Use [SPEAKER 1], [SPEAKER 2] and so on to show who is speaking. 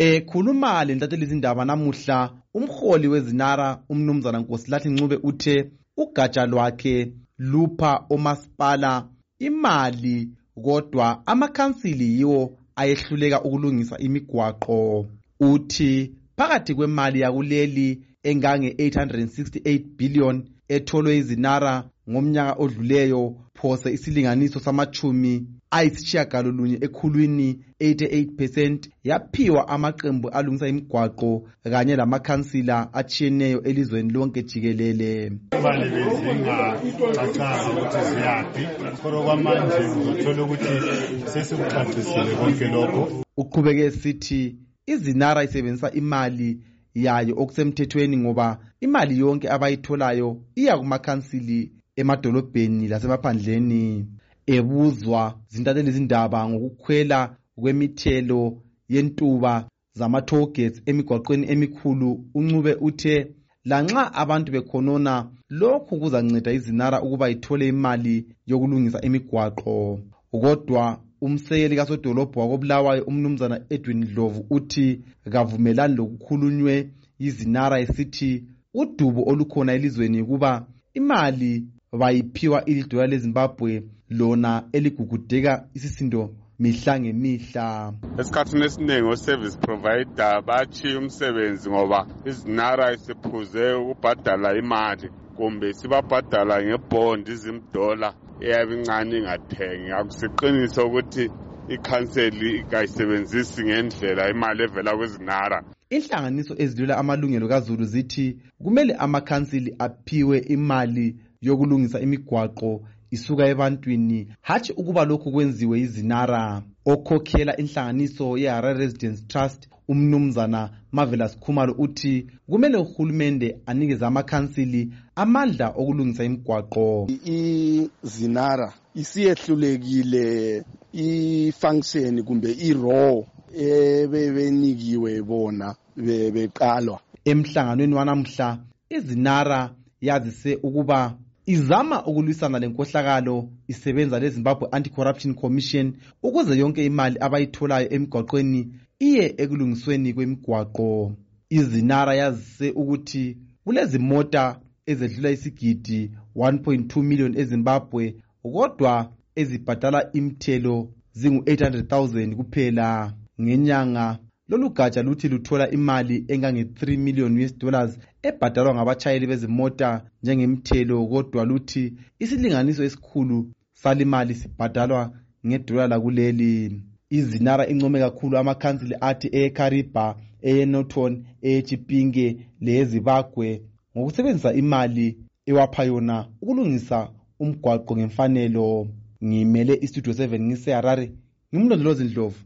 [SPEAKER 1] ekhuluma lentathelisa izindaba namuhla umholi wezinara umnumzana nkosilathi ncube uthe ugatsha lwakhe lupha omasipala imali kodwa amakhansili yiwo ayehluleka ukulungisa imigwaqo. Uthi phakathi kwemali yakuleli engange-868 billion etholwe izinara ngomnyaka odluleyo phose isilinganiso samachumi ayisitshiyagalolunye ekhulwini 88% yaphiwa amaqembu alungisa imigwaqo kanye lamakhansila atshiyeneyo elizweni lonke jikelele.
[SPEAKER 2] Imali bezingacacanga ukuthi ziyaphi khona kwamanje uzothola ukuthi sesikucacisile konke lokho.
[SPEAKER 1] Uqhubeke esithi izinara isebenzisa imali yayo okusemthethweni ngoba imali yonke abayitholayo iya kumakhansili emadolobheni lasemaphandleni ebuzwa zintatheli zindaba ngokukhwela kwemithelo yentuba zama-tollgates emigwaqweni emikhulu. Uncube uthe lanxa abantu bekhonona lokhu kuzanceda izinara ukuba ithole imali yokulungisa imigwaqo. Kodwa umsekeli kasodolobho wakobulawayo umnumzana edwin dlovu uthi kavumelani lokukhulunywe yizinara esithi udubo olukhona elizweni kuba imali bayiphiwa ilidola lezimbabwe lona eligugudeka isisindo mihla ngemihla.
[SPEAKER 3] Esikhathini esiningi o-service provider bachiya umsebenzi ngoba izinara isiphuze ukubhadala imali kumbe sibabhadala ngebhondi izimdola eyabe incane ingathengi akusiqiniso ukuthi ikhanseli kayisebenzisi ngendlela imali evela kwezinara
[SPEAKER 1] inhlanganiso ezidlula amalungelo kazulu zithi kumele amakhansili aphiwe imali yokulungisa imigwaqo isuka ebantwini. Hatshi ukuba lokhu kwenziwe izinara okhokhela inhlanganiso ye-harare residence trust umnumzana marvelous khumalo uthi kumele uhulumende anikeze amakhansili amandla okulungisa imigwaqo.
[SPEAKER 4] Izinara isiyehlulekile i-function kumbe i-raw ebebenikiwe bona beqalwa.
[SPEAKER 1] Emhlanganweni wanamhla izinara yazise ukuba izama ukulwisana lenkohlakalo isebenza lezimbabwe anti-corruption commission ukuze yonke imali abayitholayo emigwaqweni iye ekulungisweni kwemigwaqo. Izinara yazise ukuthi kulezimota ezedlula isigidi 1.2 million ezimbabwe kodwa ezibhadala imithelo zingu-800,000 kuphela. Ngenyanga lolu gatsha luthi luthola imali engange-3 million us dollars ebhadalwa ngabatshayeli bezimota njengemithelo kodwa luthi isilinganiso esikhulu salimali sibhadalwa ngedola lakuleli. Izinara income kakhulu amakhansili athi eyekariba eyenorton eyechipinge leyezibagwe ngokusebenzisa imali ewapha yona ukulungisa umgwaqo ngemfanelo. Ngimele istudio 7 ngiseharare ngimlondolozi ndlovu.